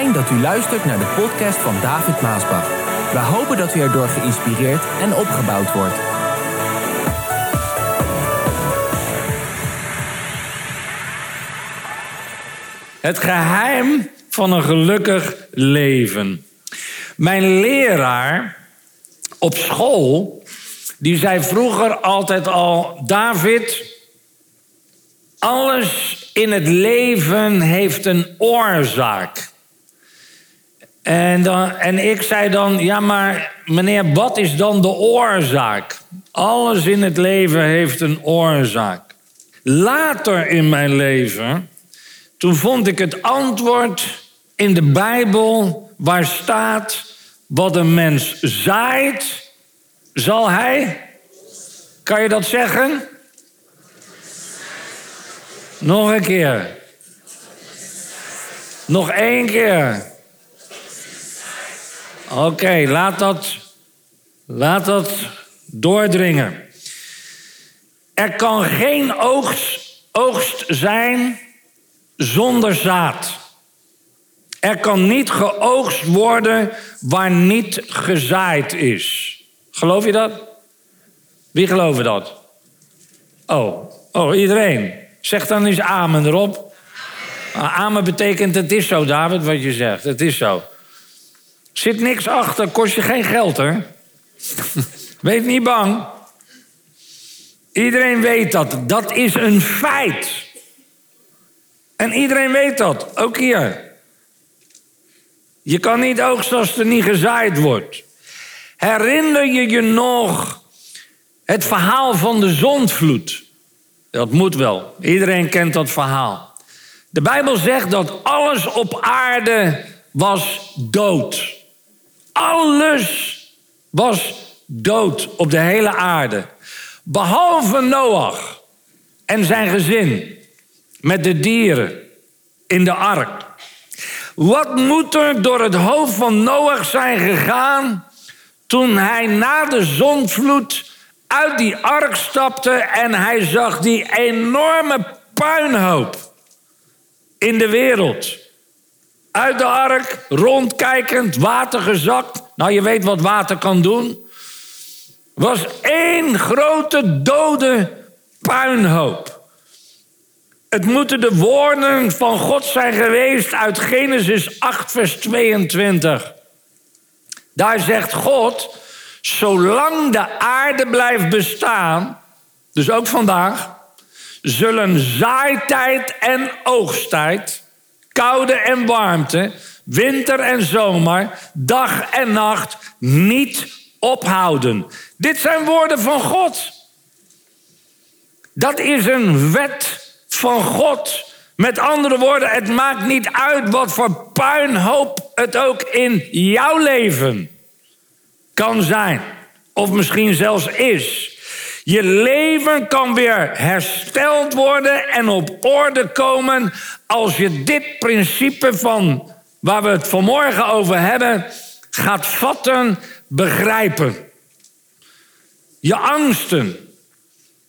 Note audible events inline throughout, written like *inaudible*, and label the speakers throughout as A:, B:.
A: Dat u luistert naar de podcast van David Maasbach. We hopen dat u erdoor geïnspireerd en opgebouwd wordt.
B: Het geheim van een gelukkig leven. Mijn leraar op school, die zei vroeger altijd al: David, alles in het leven heeft een oorzaak. En, en ik zei dan, ja maar meneer, wat is dan de oorzaak? Alles in het leven heeft een oorzaak. Later in mijn leven, toen vond ik het antwoord in de Bijbel waar staat, wat een mens zaait, zal hij, kan je dat zeggen? Nog een keer. Nog één keer. Oké, laat, dat, laat dat doordringen. Er kan geen oogst, oogst zijn zonder zaad. Er kan niet geoogst worden waar niet gezaaid is. Geloof je dat? Wie gelooft dat? Oh, oh iedereen. Zeg dan eens amen erop. Amen betekent het is zo, David, wat je zegt. Het is zo. Zit niks achter, kost je geen geld, hè? *laughs* Wees niet bang. Iedereen weet dat. Dat is een feit. En iedereen weet dat, ook hier. Je kan niet oogsten als er niet gezaaid wordt. Herinner je je nog het verhaal van de zondvloed? Dat moet wel. Iedereen kent dat verhaal. De Bijbel zegt dat alles op aarde was dood. Alles was dood op de hele aarde. Behalve Noach en zijn gezin met de dieren in de ark. Wat moet er door het hoofd van Noach zijn gegaan toen hij na de zondvloed uit die ark stapte en hij zag die enorme puinhoop in de wereld. Uit de ark, rondkijkend, water gezakt. Nou, je weet wat water kan doen. Was één grote dode puinhoop. Het moeten de woorden van God zijn geweest uit Genesis 8, vers 22. Daar zegt God: Zolang de aarde blijft bestaan, dus ook vandaag, zullen zaaitijd en oogsttijd, koude en warmte, winter en zomer, dag en nacht niet ophouden. Dit zijn woorden van God. Dat is een wet van God. Met andere woorden, het maakt niet uit wat voor puinhoop het ook in jouw leven kan zijn. Of misschien zelfs is. Je leven kan weer hersteld worden en op orde komen als je dit principe van waar we het vanmorgen over hebben gaat vatten, begrijpen. Je angsten,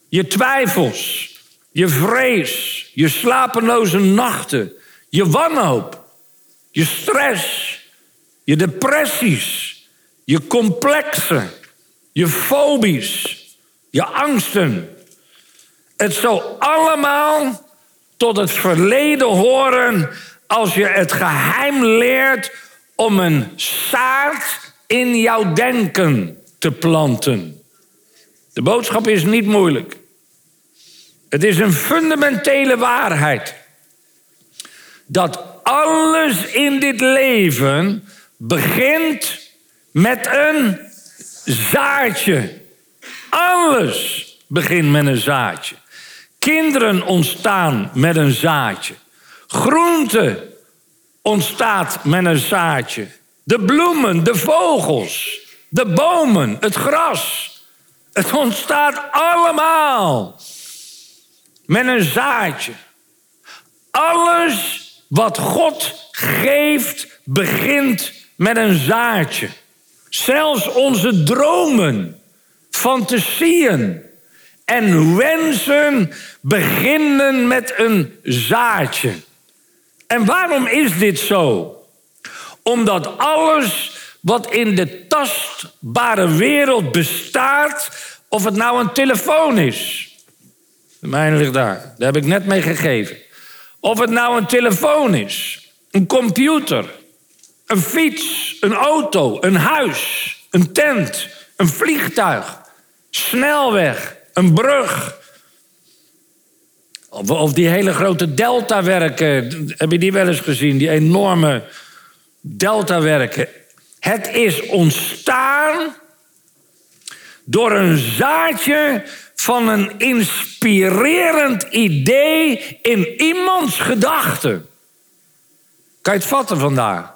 B: je twijfels, je vrees, je slapeloze nachten, je wanhoop, je stress, je depressies, je complexen, je fobies, je angsten. Het zal allemaal tot het verleden horen als je het geheim leert om een zaad in jouw denken te planten. De boodschap is niet moeilijk. Het is een fundamentele waarheid. Dat alles in dit leven begint met een zaadje. Alles begint met een zaadje. Kinderen ontstaan met een zaadje. Groente ontstaat met een zaadje. De bloemen, de vogels, de bomen, het gras. Het ontstaat allemaal met een zaadje. Alles wat God geeft begint met een zaadje. Zelfs onze dromen, fantasieën en wensen beginnen met een zaadje. En waarom is dit zo? Omdat alles wat in de tastbare wereld bestaat, of het nou een telefoon is. De mijne ligt daar, daar heb ik net mee gegeven. Of het nou een telefoon is, een computer, een fiets, een auto, een huis, een tent, een vliegtuig, snelweg, een brug. Of, die hele grote deltawerken, heb je die wel eens gezien? Die enorme deltawerken. Het is ontstaan door een zaadje van een inspirerend idee in iemands gedachten. Kan je het vatten vandaar?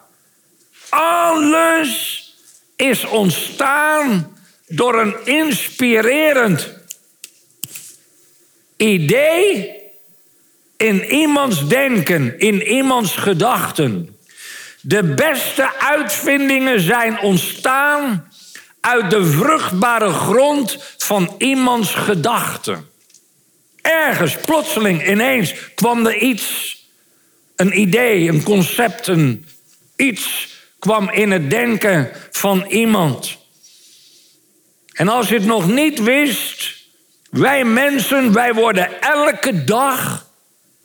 B: Alles is ontstaan door een inspirerend idee in iemands denken, in iemands gedachten. De beste uitvindingen zijn ontstaan uit de vruchtbare grond van iemands gedachten. Ergens, plotseling, ineens kwam er iets, een idee, een concept, een iets kwam in het denken van iemand. En als je het nog niet wist, wij mensen, wij worden elke dag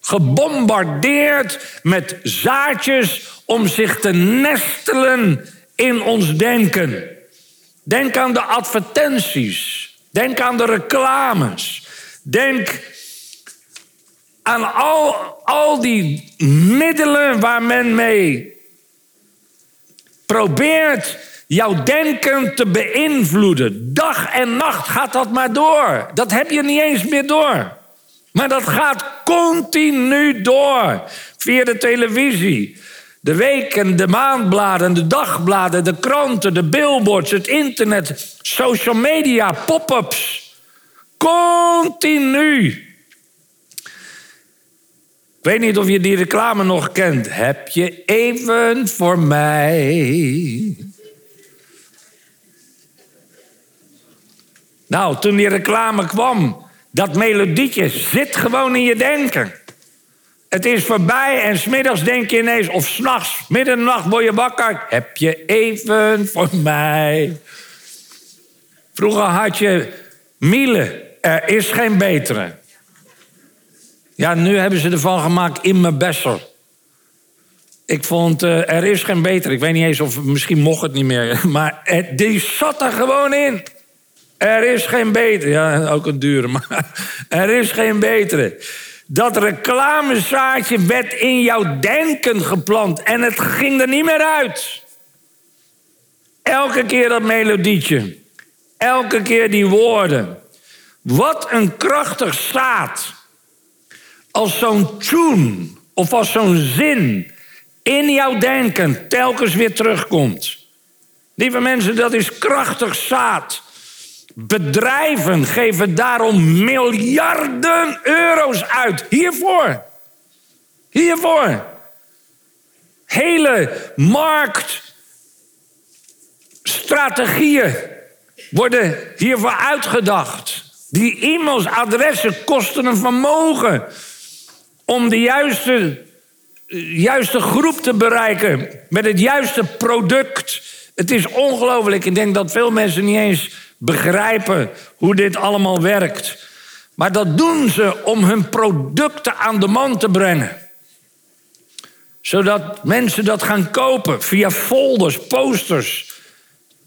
B: gebombardeerd met zaadjes om zich te nestelen in ons denken. Denk aan de advertenties. Denk aan de reclames. Denk aan al, al die middelen waar men mee probeert jouw denken te beïnvloeden. Dag en nacht gaat dat maar door. Dat heb je niet eens meer door. Maar dat gaat continu door. Via de televisie. De weken, de maandbladen, de dagbladen, de kranten, de billboards, het internet, social media, pop-ups. Continu. Ik weet niet of je die reclame nog kent. Heb je even voor mij? Nou, toen die reclame kwam, dat melodietje zit gewoon in je denken. Het is voorbij en smiddags denk je ineens, of s'nachts, midden nacht word je wakker. Heb je even voor mij? Vroeger had je Miele, er is geen betere. Ja, nu hebben ze ervan gemaakt in mijn besser. Ik vond, uh, er is geen betere. Ik weet niet eens of, misschien mocht het niet meer. *laughs* Maar die zat er gewoon in. Er is geen betere. Ja, ook een dure, maar *laughs* er is geen betere. Dat reclamezaadje werd in jouw denken geplant en het ging er niet meer uit. Elke keer dat melodietje. Elke keer die woorden. Wat een krachtig zaad. Als zo'n tune of als zo'n zin in jouw denken telkens weer terugkomt. Lieve mensen, dat is krachtig zaad. Bedrijven geven daarom miljarden euro's uit. Hiervoor. Hiervoor. Hele marktstrategieën worden hiervoor uitgedacht. Die e-mails, adressen kosten een vermogen om de juiste, juiste groep te bereiken met het juiste product. Het is ongelooflijk. Ik denk dat veel mensen niet eens begrijpen hoe dit allemaal werkt. Maar dat doen ze om hun producten aan de man te brengen. Zodat mensen dat gaan kopen via folders, posters,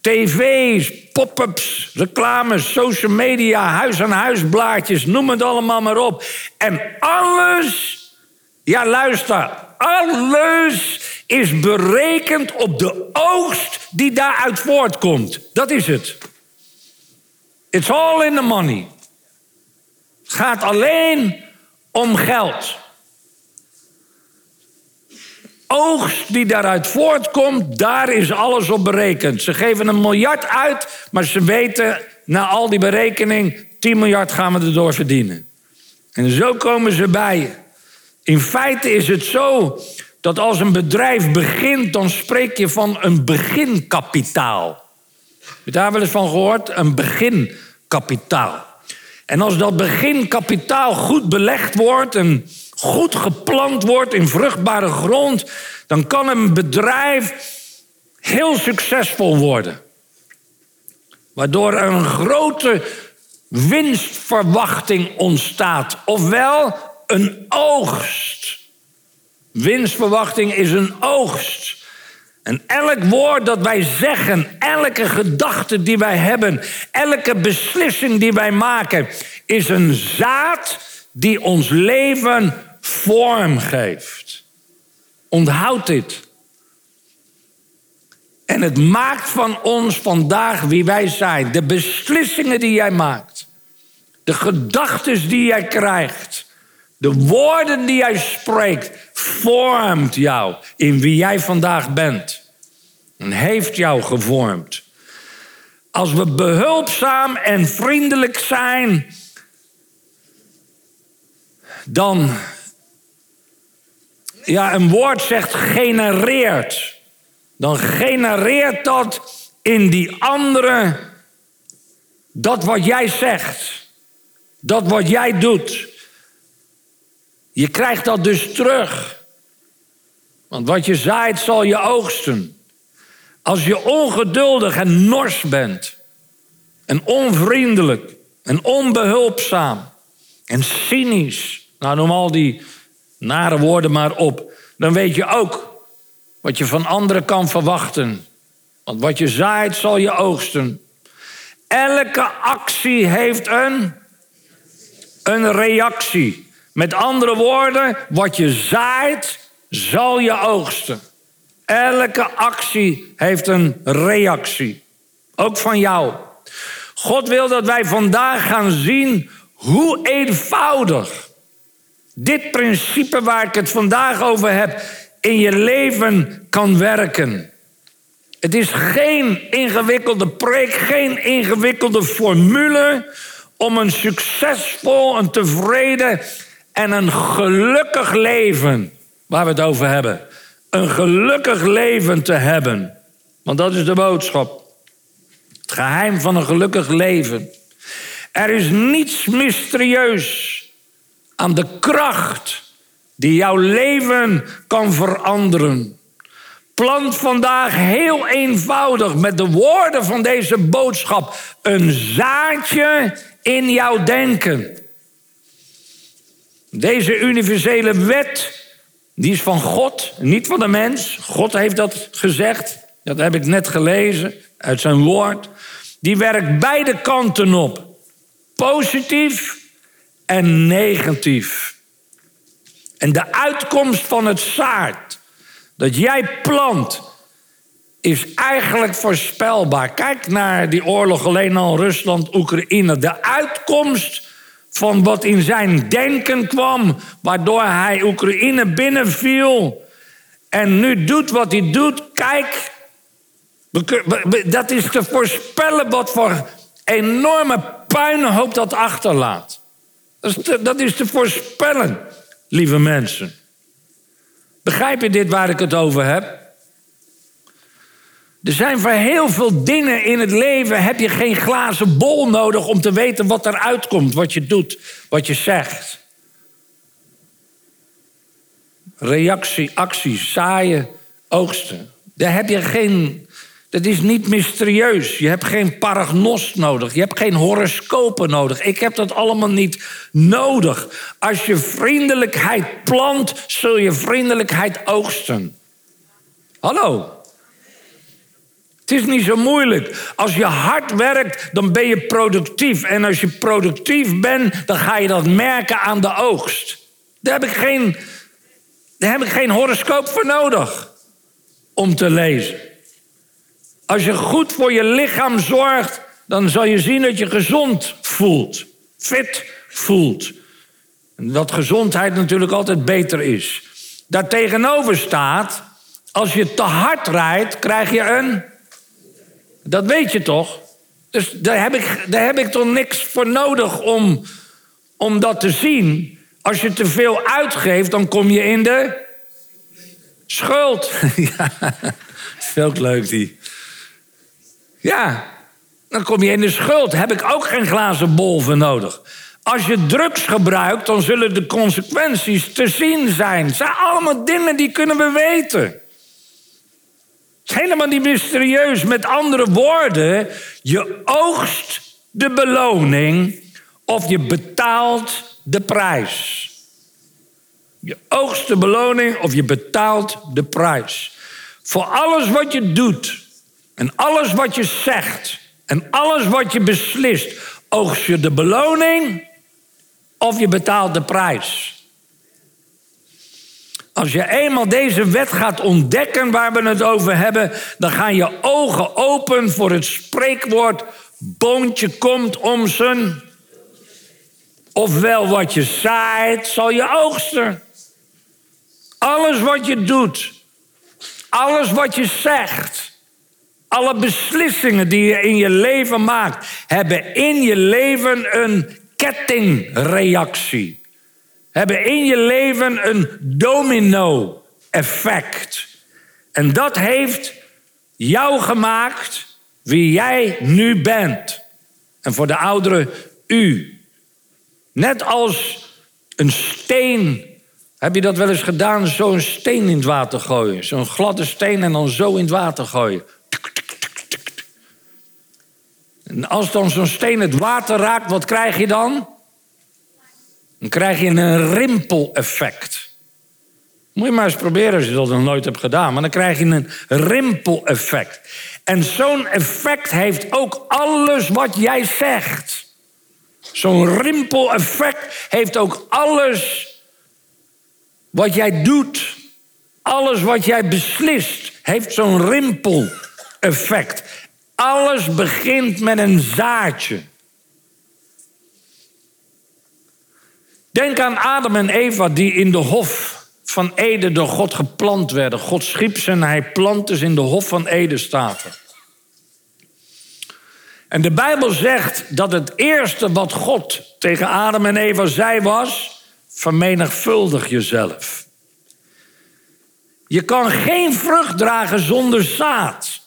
B: tv's, pop-ups, reclames, social media, huis-aan-huis blaadjes, noem het allemaal maar op. En alles, ja luister, alles is berekend op de oogst die daaruit voortkomt. Dat is het. It's all in the money. Het gaat alleen om geld. Oogst die daaruit voortkomt, daar is alles op berekend. Ze geven een miljard uit, maar ze weten na al die berekening, 10 miljard gaan we erdoor verdienen. En zo komen ze bij je. In feite is het zo dat als een bedrijf begint, dan spreek je van een beginkapitaal. Heb je daar wel eens van gehoord? Een beginkapitaal. En als dat beginkapitaal goed belegd wordt en goed geplant wordt in vruchtbare grond, dan kan een bedrijf heel succesvol worden. Waardoor er een grote winstverwachting ontstaat. Ofwel een oogst. Winstverwachting is een oogst. En elk woord dat wij zeggen, elke gedachte die wij hebben, elke beslissing die wij maken, is een zaad die ons leven vorm geeft. Onthoud dit. En het maakt van ons vandaag wie wij zijn. De beslissingen die jij maakt. De gedachten die jij krijgt. De woorden die jij spreekt. Vormt jou in wie jij vandaag bent. En heeft jou gevormd. Als we behulpzaam en vriendelijk zijn. Dan. Ja, een woord zegt genereert dan genereert dat in die andere dat wat jij zegt, dat wat jij doet. Je krijgt dat dus terug. Want wat je zaait zal je oogsten. Als je ongeduldig en nors bent, en onvriendelijk, en onbehulpzaam, en cynisch, nou noem al die nare woorden maar op, dan weet je ook wat je van anderen kan verwachten. Want wat je zaait, zal je oogsten. Elke actie heeft een, een reactie. Met andere woorden, wat je zaait, zal je oogsten. Elke actie heeft een reactie. Ook van jou. God wil dat wij vandaag gaan zien hoe eenvoudig dit principe waar ik het vandaag over heb in je leven kan werken. Het is geen ingewikkelde preek, geen ingewikkelde formule om een succesvol, een tevreden en een gelukkig leven, waar we het over hebben, een gelukkig leven te hebben. Want dat is de boodschap. Het geheim van een gelukkig leven. Er is niets mysterieus aan de kracht die jouw leven kan veranderen. Plant vandaag heel eenvoudig met de woorden van deze boodschap een zaadje in jouw denken. Deze universele wet, die is van God, niet van de mens. God heeft dat gezegd. Dat heb ik net gelezen uit zijn woord. Die werkt beide kanten op. Positief en negatief. En de uitkomst van het zaad dat jij plant, is eigenlijk voorspelbaar. Kijk naar die oorlog alleen al Rusland-Oekraïne. De uitkomst van wat in zijn denken kwam, waardoor hij Oekraïne binnenviel en nu doet wat hij doet. Kijk, dat is te voorspellen wat voor enorme puinhoop dat achterlaat. Dat is te, dat is te voorspellen lieve mensen. Begrijp je dit waar ik het over heb? Er zijn voor heel veel dingen in het leven heb je geen glazen bol nodig om te weten wat eruit komt, wat je doet, wat je zegt. Reactie, actie, zaaien, oogsten. Daar heb je geen dat is niet mysterieus. Je hebt geen paragnost nodig. Je hebt geen horoscopen nodig. Ik heb dat allemaal niet nodig. Als je vriendelijkheid plant, zul je vriendelijkheid oogsten. Hallo. Het is niet zo moeilijk. Als je hard werkt, dan ben je productief. En als je productief bent, dan ga je dat merken aan de oogst. Daar heb ik geen, daar heb ik geen horoscoop voor nodig om te lezen. Als je goed voor je lichaam zorgt, dan zal je zien dat je gezond voelt. Fit voelt. En dat gezondheid natuurlijk altijd beter is. Daartegenover staat, als je te hard rijdt, krijg je een. Dat weet je toch? Dus daar heb ik, daar heb ik toch niks voor nodig om, om dat te zien. Als je te veel uitgeeft, dan kom je in de schuld. *laughs* ja, veel leuk die. Ja, dan kom je in de schuld. Heb ik ook geen glazen bol voor nodig. Als je drugs gebruikt, dan zullen de consequenties te zien zijn. Het zijn allemaal dingen die kunnen we weten. Is helemaal niet mysterieus. Met andere woorden, je oogst de beloning of je betaalt de prijs. Je oogst de beloning of je betaalt de prijs. Voor alles wat je doet en alles wat je zegt en alles wat je beslist, oogst je de beloning of je betaalt de prijs. Als je eenmaal deze wet gaat ontdekken waar we het over hebben, dan gaan je ogen open voor het spreekwoord: boontje komt om zijn. Ofwel wat je zaait, zal je oogsten. Alles wat je doet, alles wat je zegt, alle beslissingen die je in je leven maakt, hebben in je leven een kettingreactie. Hebben in je leven een domino-effect. En dat heeft jou gemaakt wie jij nu bent. En voor de ouderen, u. Net als een steen. Heb je dat wel eens gedaan? Zo'n steen in het water gooien. Zo'n gladde steen en dan zo in het water gooien. En als dan zo'n steen het water raakt, wat krijg je dan? Dan krijg je een rimpeleffect. Moet je maar eens proberen als je dat nog nooit hebt gedaan. Maar dan krijg je een rimpeleffect. En zo'n effect heeft ook alles wat jij zegt. Zo'n rimpeleffect heeft ook alles wat jij doet. Alles wat jij beslist heeft zo'n rimpeleffect. Alles begint met een zaadje. Denk aan Adam en Eva die in de hof van Ede door God geplant werden. God schiep ze en hij plantte ze in de hof van Ede staat En de Bijbel zegt dat het eerste wat God tegen Adam en Eva zei was: vermenigvuldig jezelf. Je kan geen vrucht dragen zonder zaad.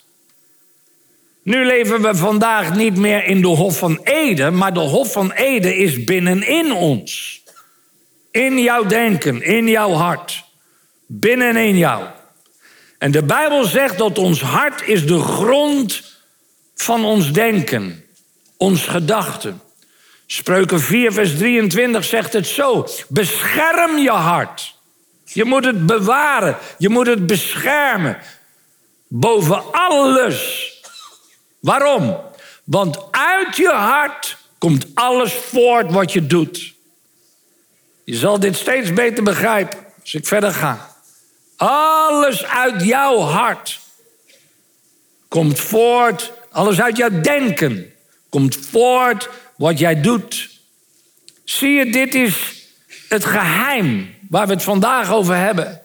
B: Nu leven we vandaag niet meer in de Hof van Ede, maar de Hof van Ede is binnenin ons. In jouw denken, in jouw hart. Binnenin jou. En de Bijbel zegt dat ons hart is de grond van ons denken, ons gedachten. Spreuken 4, vers 23 zegt het zo: bescherm je hart. Je moet het bewaren, je moet het beschermen. Boven alles. Waarom? Want uit je hart komt alles voort wat je doet. Je zal dit steeds beter begrijpen als ik verder ga. Alles uit jouw hart komt voort, alles uit jouw denken komt voort wat jij doet. Zie je, dit is het geheim waar we het vandaag over hebben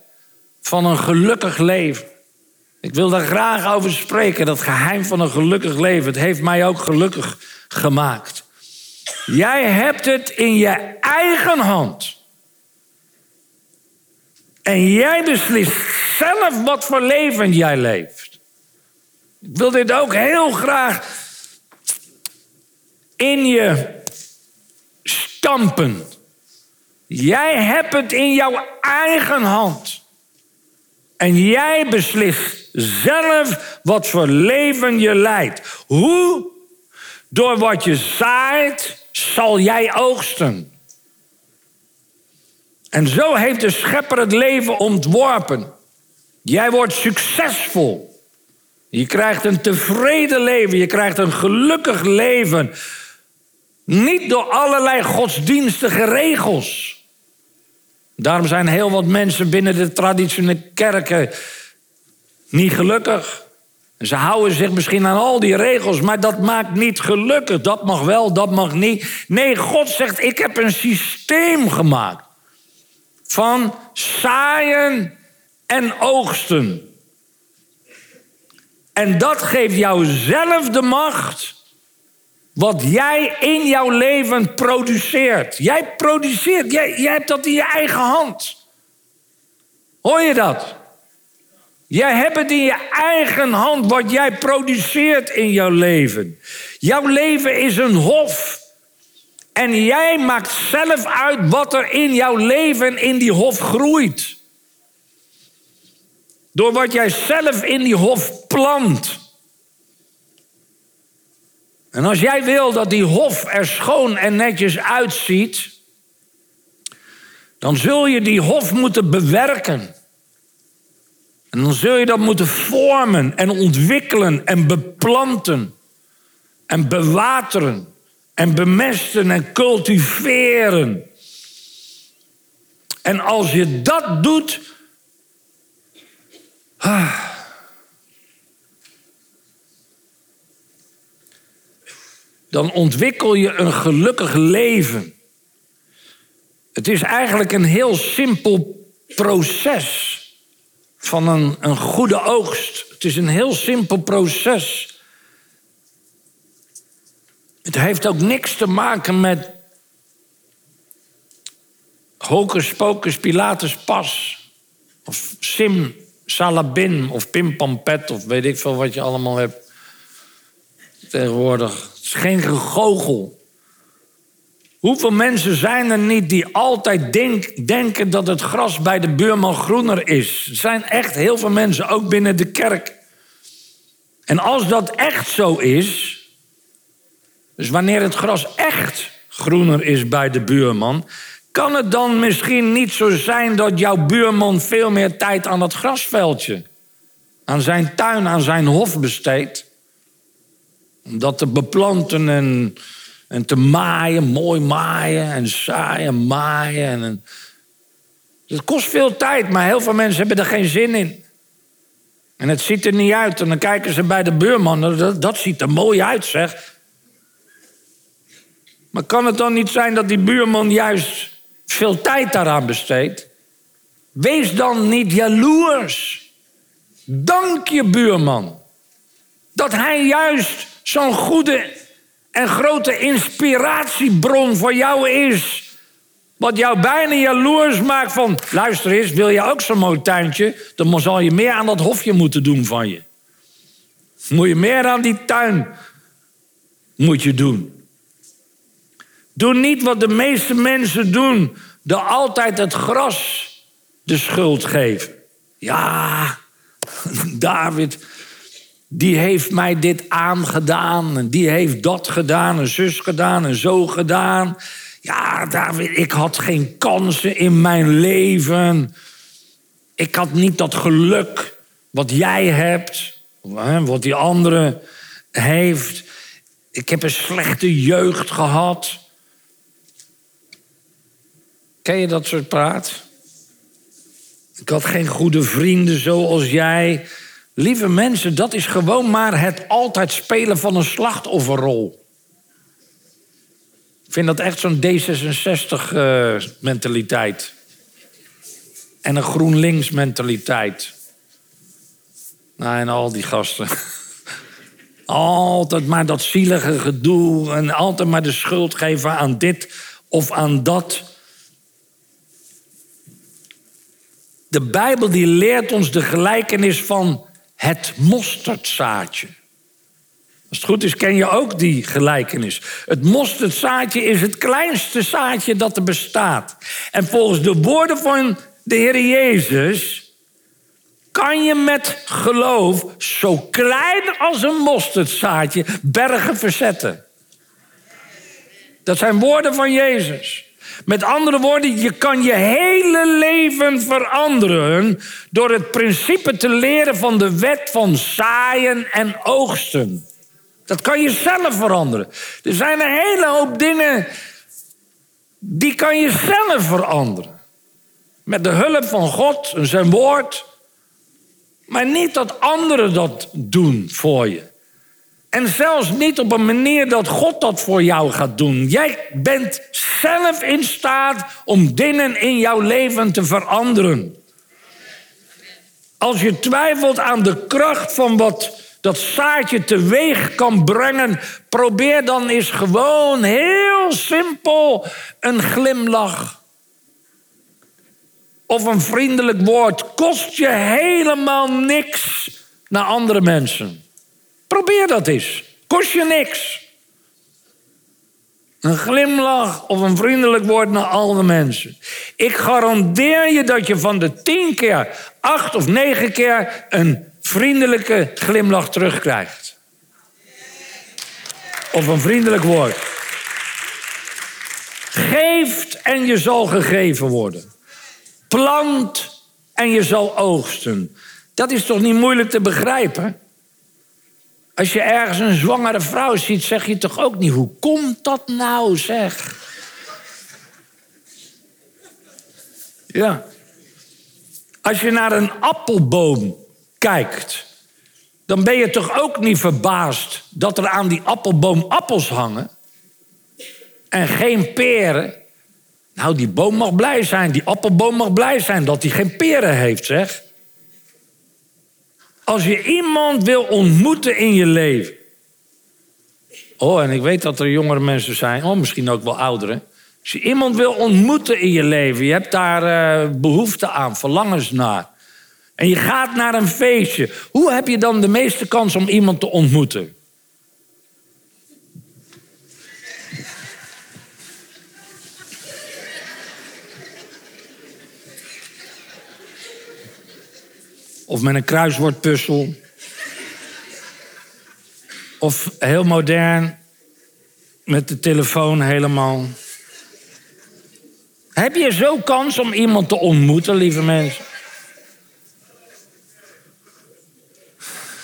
B: van een gelukkig leven. Ik wil daar graag over spreken, dat geheim van een gelukkig leven. Het heeft mij ook gelukkig gemaakt. Jij hebt het in je eigen hand. En jij beslist zelf wat voor leven jij leeft. Ik wil dit ook heel graag in je stampen. Jij hebt het in jouw eigen hand. En jij beslist zelf wat voor leven je leidt. Hoe? Door wat je zaait, zal jij oogsten. En zo heeft de schepper het leven ontworpen. Jij wordt succesvol. Je krijgt een tevreden leven. Je krijgt een gelukkig leven. Niet door allerlei godsdienstige regels. Daarom zijn heel wat mensen binnen de traditionele kerken niet gelukkig. Ze houden zich misschien aan al die regels, maar dat maakt niet gelukkig. Dat mag wel, dat mag niet. Nee, God zegt: Ik heb een systeem gemaakt van zaaien en oogsten. En dat geeft jou zelf de macht wat jij in jouw leven produceert. Jij produceert, jij hebt dat in je eigen hand. Hoor je dat? Jij hebt het in je eigen hand wat jij produceert in jouw leven. Jouw leven is een hof. En jij maakt zelf uit wat er in jouw leven in die hof groeit. Door wat jij zelf in die hof plant. En als jij wil dat die hof er schoon en netjes uitziet, dan zul je die hof moeten bewerken. En dan zul je dat moeten vormen en ontwikkelen en beplanten en bewateren en bemesten en cultiveren. En als je dat doet. Ah, dan ontwikkel je een gelukkig leven. Het is eigenlijk een heel simpel proces van een, goede oogst. Het is een heel simpel proces. Het heeft ook niks te maken met hocus pocus pilatus pas. Of sim salabin of pimpampet of weet ik veel wat je allemaal hebt tegenwoordig. Het is geen gegogel. Hoeveel mensen zijn er niet die altijd denk, denken dat het gras bij de buurman groener is? Er zijn echt heel veel mensen, ook binnen de kerk. En als dat echt zo is, dus wanneer het gras echt groener is bij de buurman, kan het dan misschien niet zo zijn dat jouw buurman veel meer tijd aan dat grasveldje, aan zijn tuin, aan zijn hof besteedt? Om dat te beplanten en, en te maaien, mooi maaien en zaaien, maaien. En, en, het kost veel tijd, maar heel veel mensen hebben er geen zin in. En het ziet er niet uit. En dan kijken ze bij de buurman. Dat, dat ziet er mooi uit, zeg. Maar kan het dan niet zijn dat die buurman juist veel tijd daaraan besteedt? Wees dan niet jaloers. Dank je buurman. Dat hij juist zo'n goede en grote inspiratiebron voor jou is. Wat jou bijna jaloers maakt van... luister eens, wil je ook zo'n mooi tuintje? Dan zal je meer aan dat hofje moeten doen van je. Moet je meer aan die tuin moet je doen. Doe niet wat de meeste mensen doen. Door altijd het gras de schuld geven. Ja, *laughs* David, die heeft mij dit aangedaan. En die heeft dat gedaan, en zus gedaan, en zo gedaan. Ja, David, ik had geen kansen in mijn leven. Ik had niet dat geluk wat jij hebt, wat die andere heeft. Ik heb een slechte jeugd gehad. Ken je dat soort praat? Ik had geen goede vrienden zoals jij. Lieve mensen, dat is gewoon maar het altijd spelen van een slachtofferrol. Ik vind dat echt zo'n D66-mentaliteit. en een GroenLinks-mentaliteit. Nou, en al die gasten. *laughs* altijd maar dat zielige gedoe en altijd maar de schuld geven aan dit of aan dat. De Bijbel die leert ons de gelijkenis van het mosterdzaadje. Als het goed is, ken je ook die gelijkenis. Het mosterdzaadje is het kleinste zaadje dat er bestaat. En volgens de woorden van de Heer Jezus kan je met geloof zo klein als een mosterdzaadje bergen verzetten. Dat zijn woorden van Jezus. Met andere woorden, je kan je hele leven veranderen door het principe te leren van de wet van zaaien en oogsten. Dat kan je zelf veranderen. Er zijn een hele hoop dingen die kan je zelf veranderen. Met de hulp van God en zijn woord. Maar niet dat anderen dat doen voor je. En zelfs niet op een manier dat God dat voor jou gaat doen. Jij bent zelf in staat om dingen in jouw leven te veranderen. Als je twijfelt aan de kracht van wat dat zaadje teweeg kan brengen, probeer dan eens gewoon heel simpel een glimlach. Of een vriendelijk woord. Kost je helemaal niks naar andere mensen. Probeer dat eens. Kost je niks. Een glimlach of een vriendelijk woord naar alle mensen. Ik garandeer je dat je van de tien keer, acht of negen keer een vriendelijke glimlach terugkrijgt. Of een vriendelijk woord. Geeft en je zal gegeven worden. Plant en je zal oogsten. Dat is toch niet moeilijk te begrijpen? Als je ergens een zwangere vrouw ziet, zeg je toch ook niet: hoe komt dat nou, zeg? Ja. Als je naar een appelboom kijkt, dan ben je toch ook niet verbaasd dat er aan die appelboom appels hangen en geen peren. Nou, die boom mag blij zijn, die appelboom mag blij zijn dat hij geen peren heeft, zeg. Als je iemand wil ontmoeten in je leven. Oh, en ik weet dat er jongere mensen zijn, oh, misschien ook wel ouderen. Als je iemand wil ontmoeten in je leven, je hebt daar uh, behoefte aan, verlangens naar. En je gaat naar een feestje. Hoe heb je dan de meeste kans om iemand te ontmoeten? Of met een kruiswoordpuzzel. Of heel modern, met de telefoon helemaal. Heb je zo kans om iemand te ontmoeten, lieve mensen?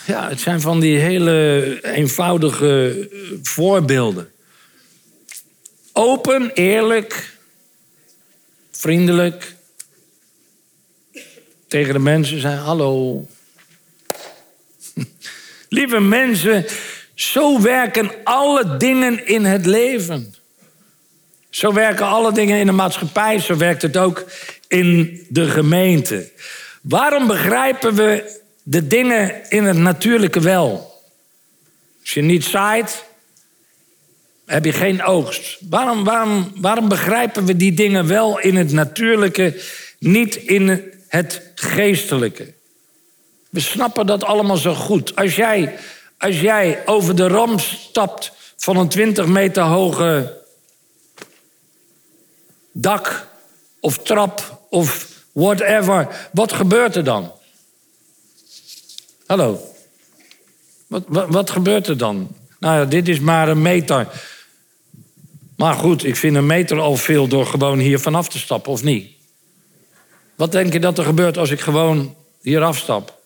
B: Ja, het zijn van die hele eenvoudige voorbeelden. Open, eerlijk, vriendelijk, tegen de mensen zijn: Hallo. *laughs* Lieve mensen, zo werken alle dingen in het leven. Zo werken alle dingen in de maatschappij, zo werkt het ook in de gemeente. Waarom begrijpen we de dingen in het natuurlijke wel? Als je niet zaait, heb je geen oogst. Waarom, waarom, waarom begrijpen we die dingen wel in het natuurlijke, niet in het geestelijke. We snappen dat allemaal zo goed. Als jij, als jij over de ram stapt van een 20 meter hoge dak of trap of whatever, wat gebeurt er dan? Hallo? Wat, wat, wat gebeurt er dan? Nou ja, dit is maar een meter. Maar goed, ik vind een meter al veel door gewoon hier vanaf te stappen, of niet? Wat denk je dat er gebeurt als ik gewoon hier afstap?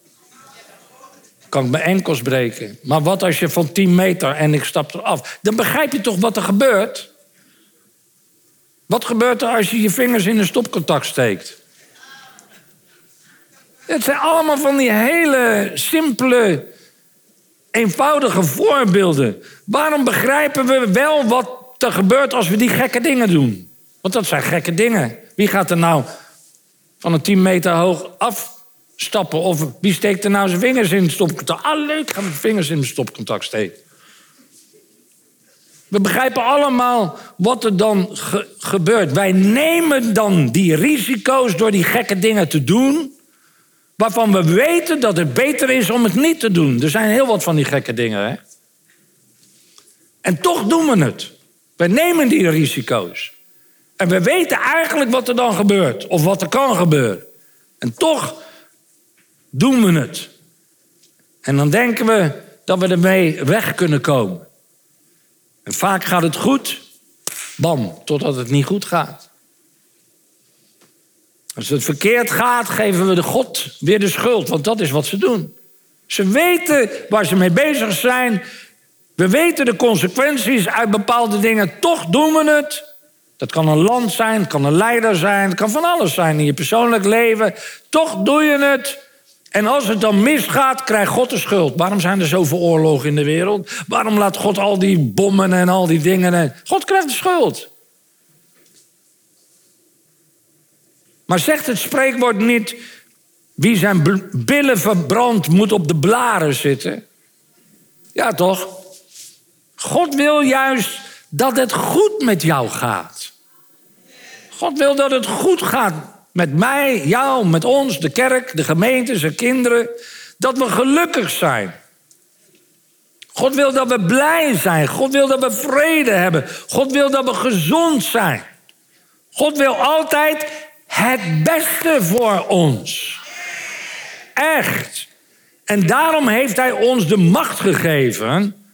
B: Kan ik mijn enkels breken. Maar wat als je van 10 meter en ik stap eraf? Dan begrijp je toch wat er gebeurt? Wat gebeurt er als je je vingers in een stopcontact steekt? Het zijn allemaal van die hele simpele, eenvoudige voorbeelden. Waarom begrijpen we wel wat er gebeurt als we die gekke dingen doen? Want dat zijn gekke dingen. Wie gaat er nou van een 10 meter hoog afstappen. Of wie steekt er nou zijn vingers in het stopcontact? Ah, leuk, ik ga mijn vingers in het stopcontact steken. We begrijpen allemaal wat er dan gebeurt. Wij nemen dan die risico's door die gekke dingen te doen. Waarvan we weten dat het beter is om het niet te doen. Er zijn heel wat van die gekke dingen. Hè? En toch doen we het. We nemen die risico's. En we weten eigenlijk wat er dan gebeurt, of wat er kan gebeuren. En toch doen we het. En dan denken we dat we ermee weg kunnen komen. En vaak gaat het goed, bam, totdat het niet goed gaat. Als het verkeerd gaat, geven we de God weer de schuld, want dat is wat ze doen. Ze weten waar ze mee bezig zijn. We weten de consequenties uit bepaalde dingen, toch doen we het. Dat kan een land zijn, het kan een leider zijn, het kan van alles zijn in je persoonlijk leven. Toch doe je het. En als het dan misgaat, krijgt God de schuld. Waarom zijn er zoveel oorlogen in de wereld? Waarom laat God al die bommen en al die dingen? God krijgt de schuld. Maar zegt het spreekwoord niet: wie zijn billen verbrandt, moet op de blaren zitten? Ja, toch? God wil juist dat het goed met jou gaat. God wil dat het goed gaat met mij, jou, met ons, de kerk, de gemeente, zijn kinderen. Dat we gelukkig zijn. God wil dat we blij zijn. God wil dat we vrede hebben. God wil dat we gezond zijn. God wil altijd het beste voor ons. Echt. En daarom heeft Hij ons de macht gegeven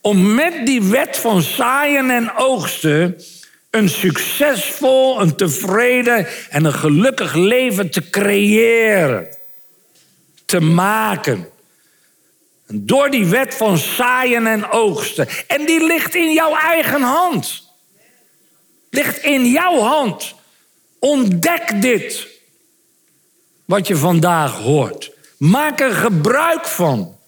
B: om met die wet van zaaien en oogsten een succesvol, een tevreden en een gelukkig leven te creëren, te maken. Door die wet van zaaien en oogsten. En die ligt in jouw eigen hand. Ligt in jouw hand. Ontdek dit. Wat je vandaag hoort. Maak er gebruik van.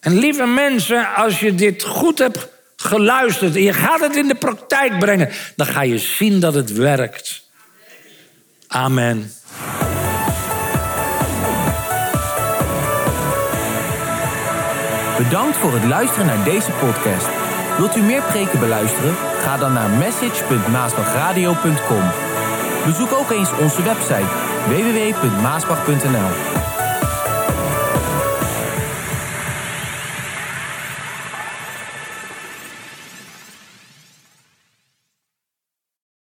B: En lieve mensen, als je dit goed hebt geluisterd en je gaat het in de praktijk brengen, dan ga je zien dat het werkt. Amen.
A: Bedankt voor het luisteren naar deze podcast. Wilt u meer preken beluisteren? Ga dan naar message.maasbachradio.com. Bezoek ook eens onze website www.maasbach.nl.